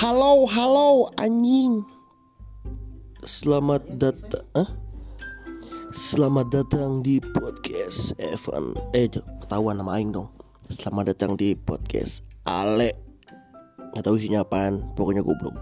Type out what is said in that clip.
Halo, halo anjing. Selamat datang. Huh? Selamat datang di podcast Evan. Eh, tahu ketahuan nama aing dong. Selamat datang di podcast Ale. Gak tahu isinya apaan, pokoknya goblok.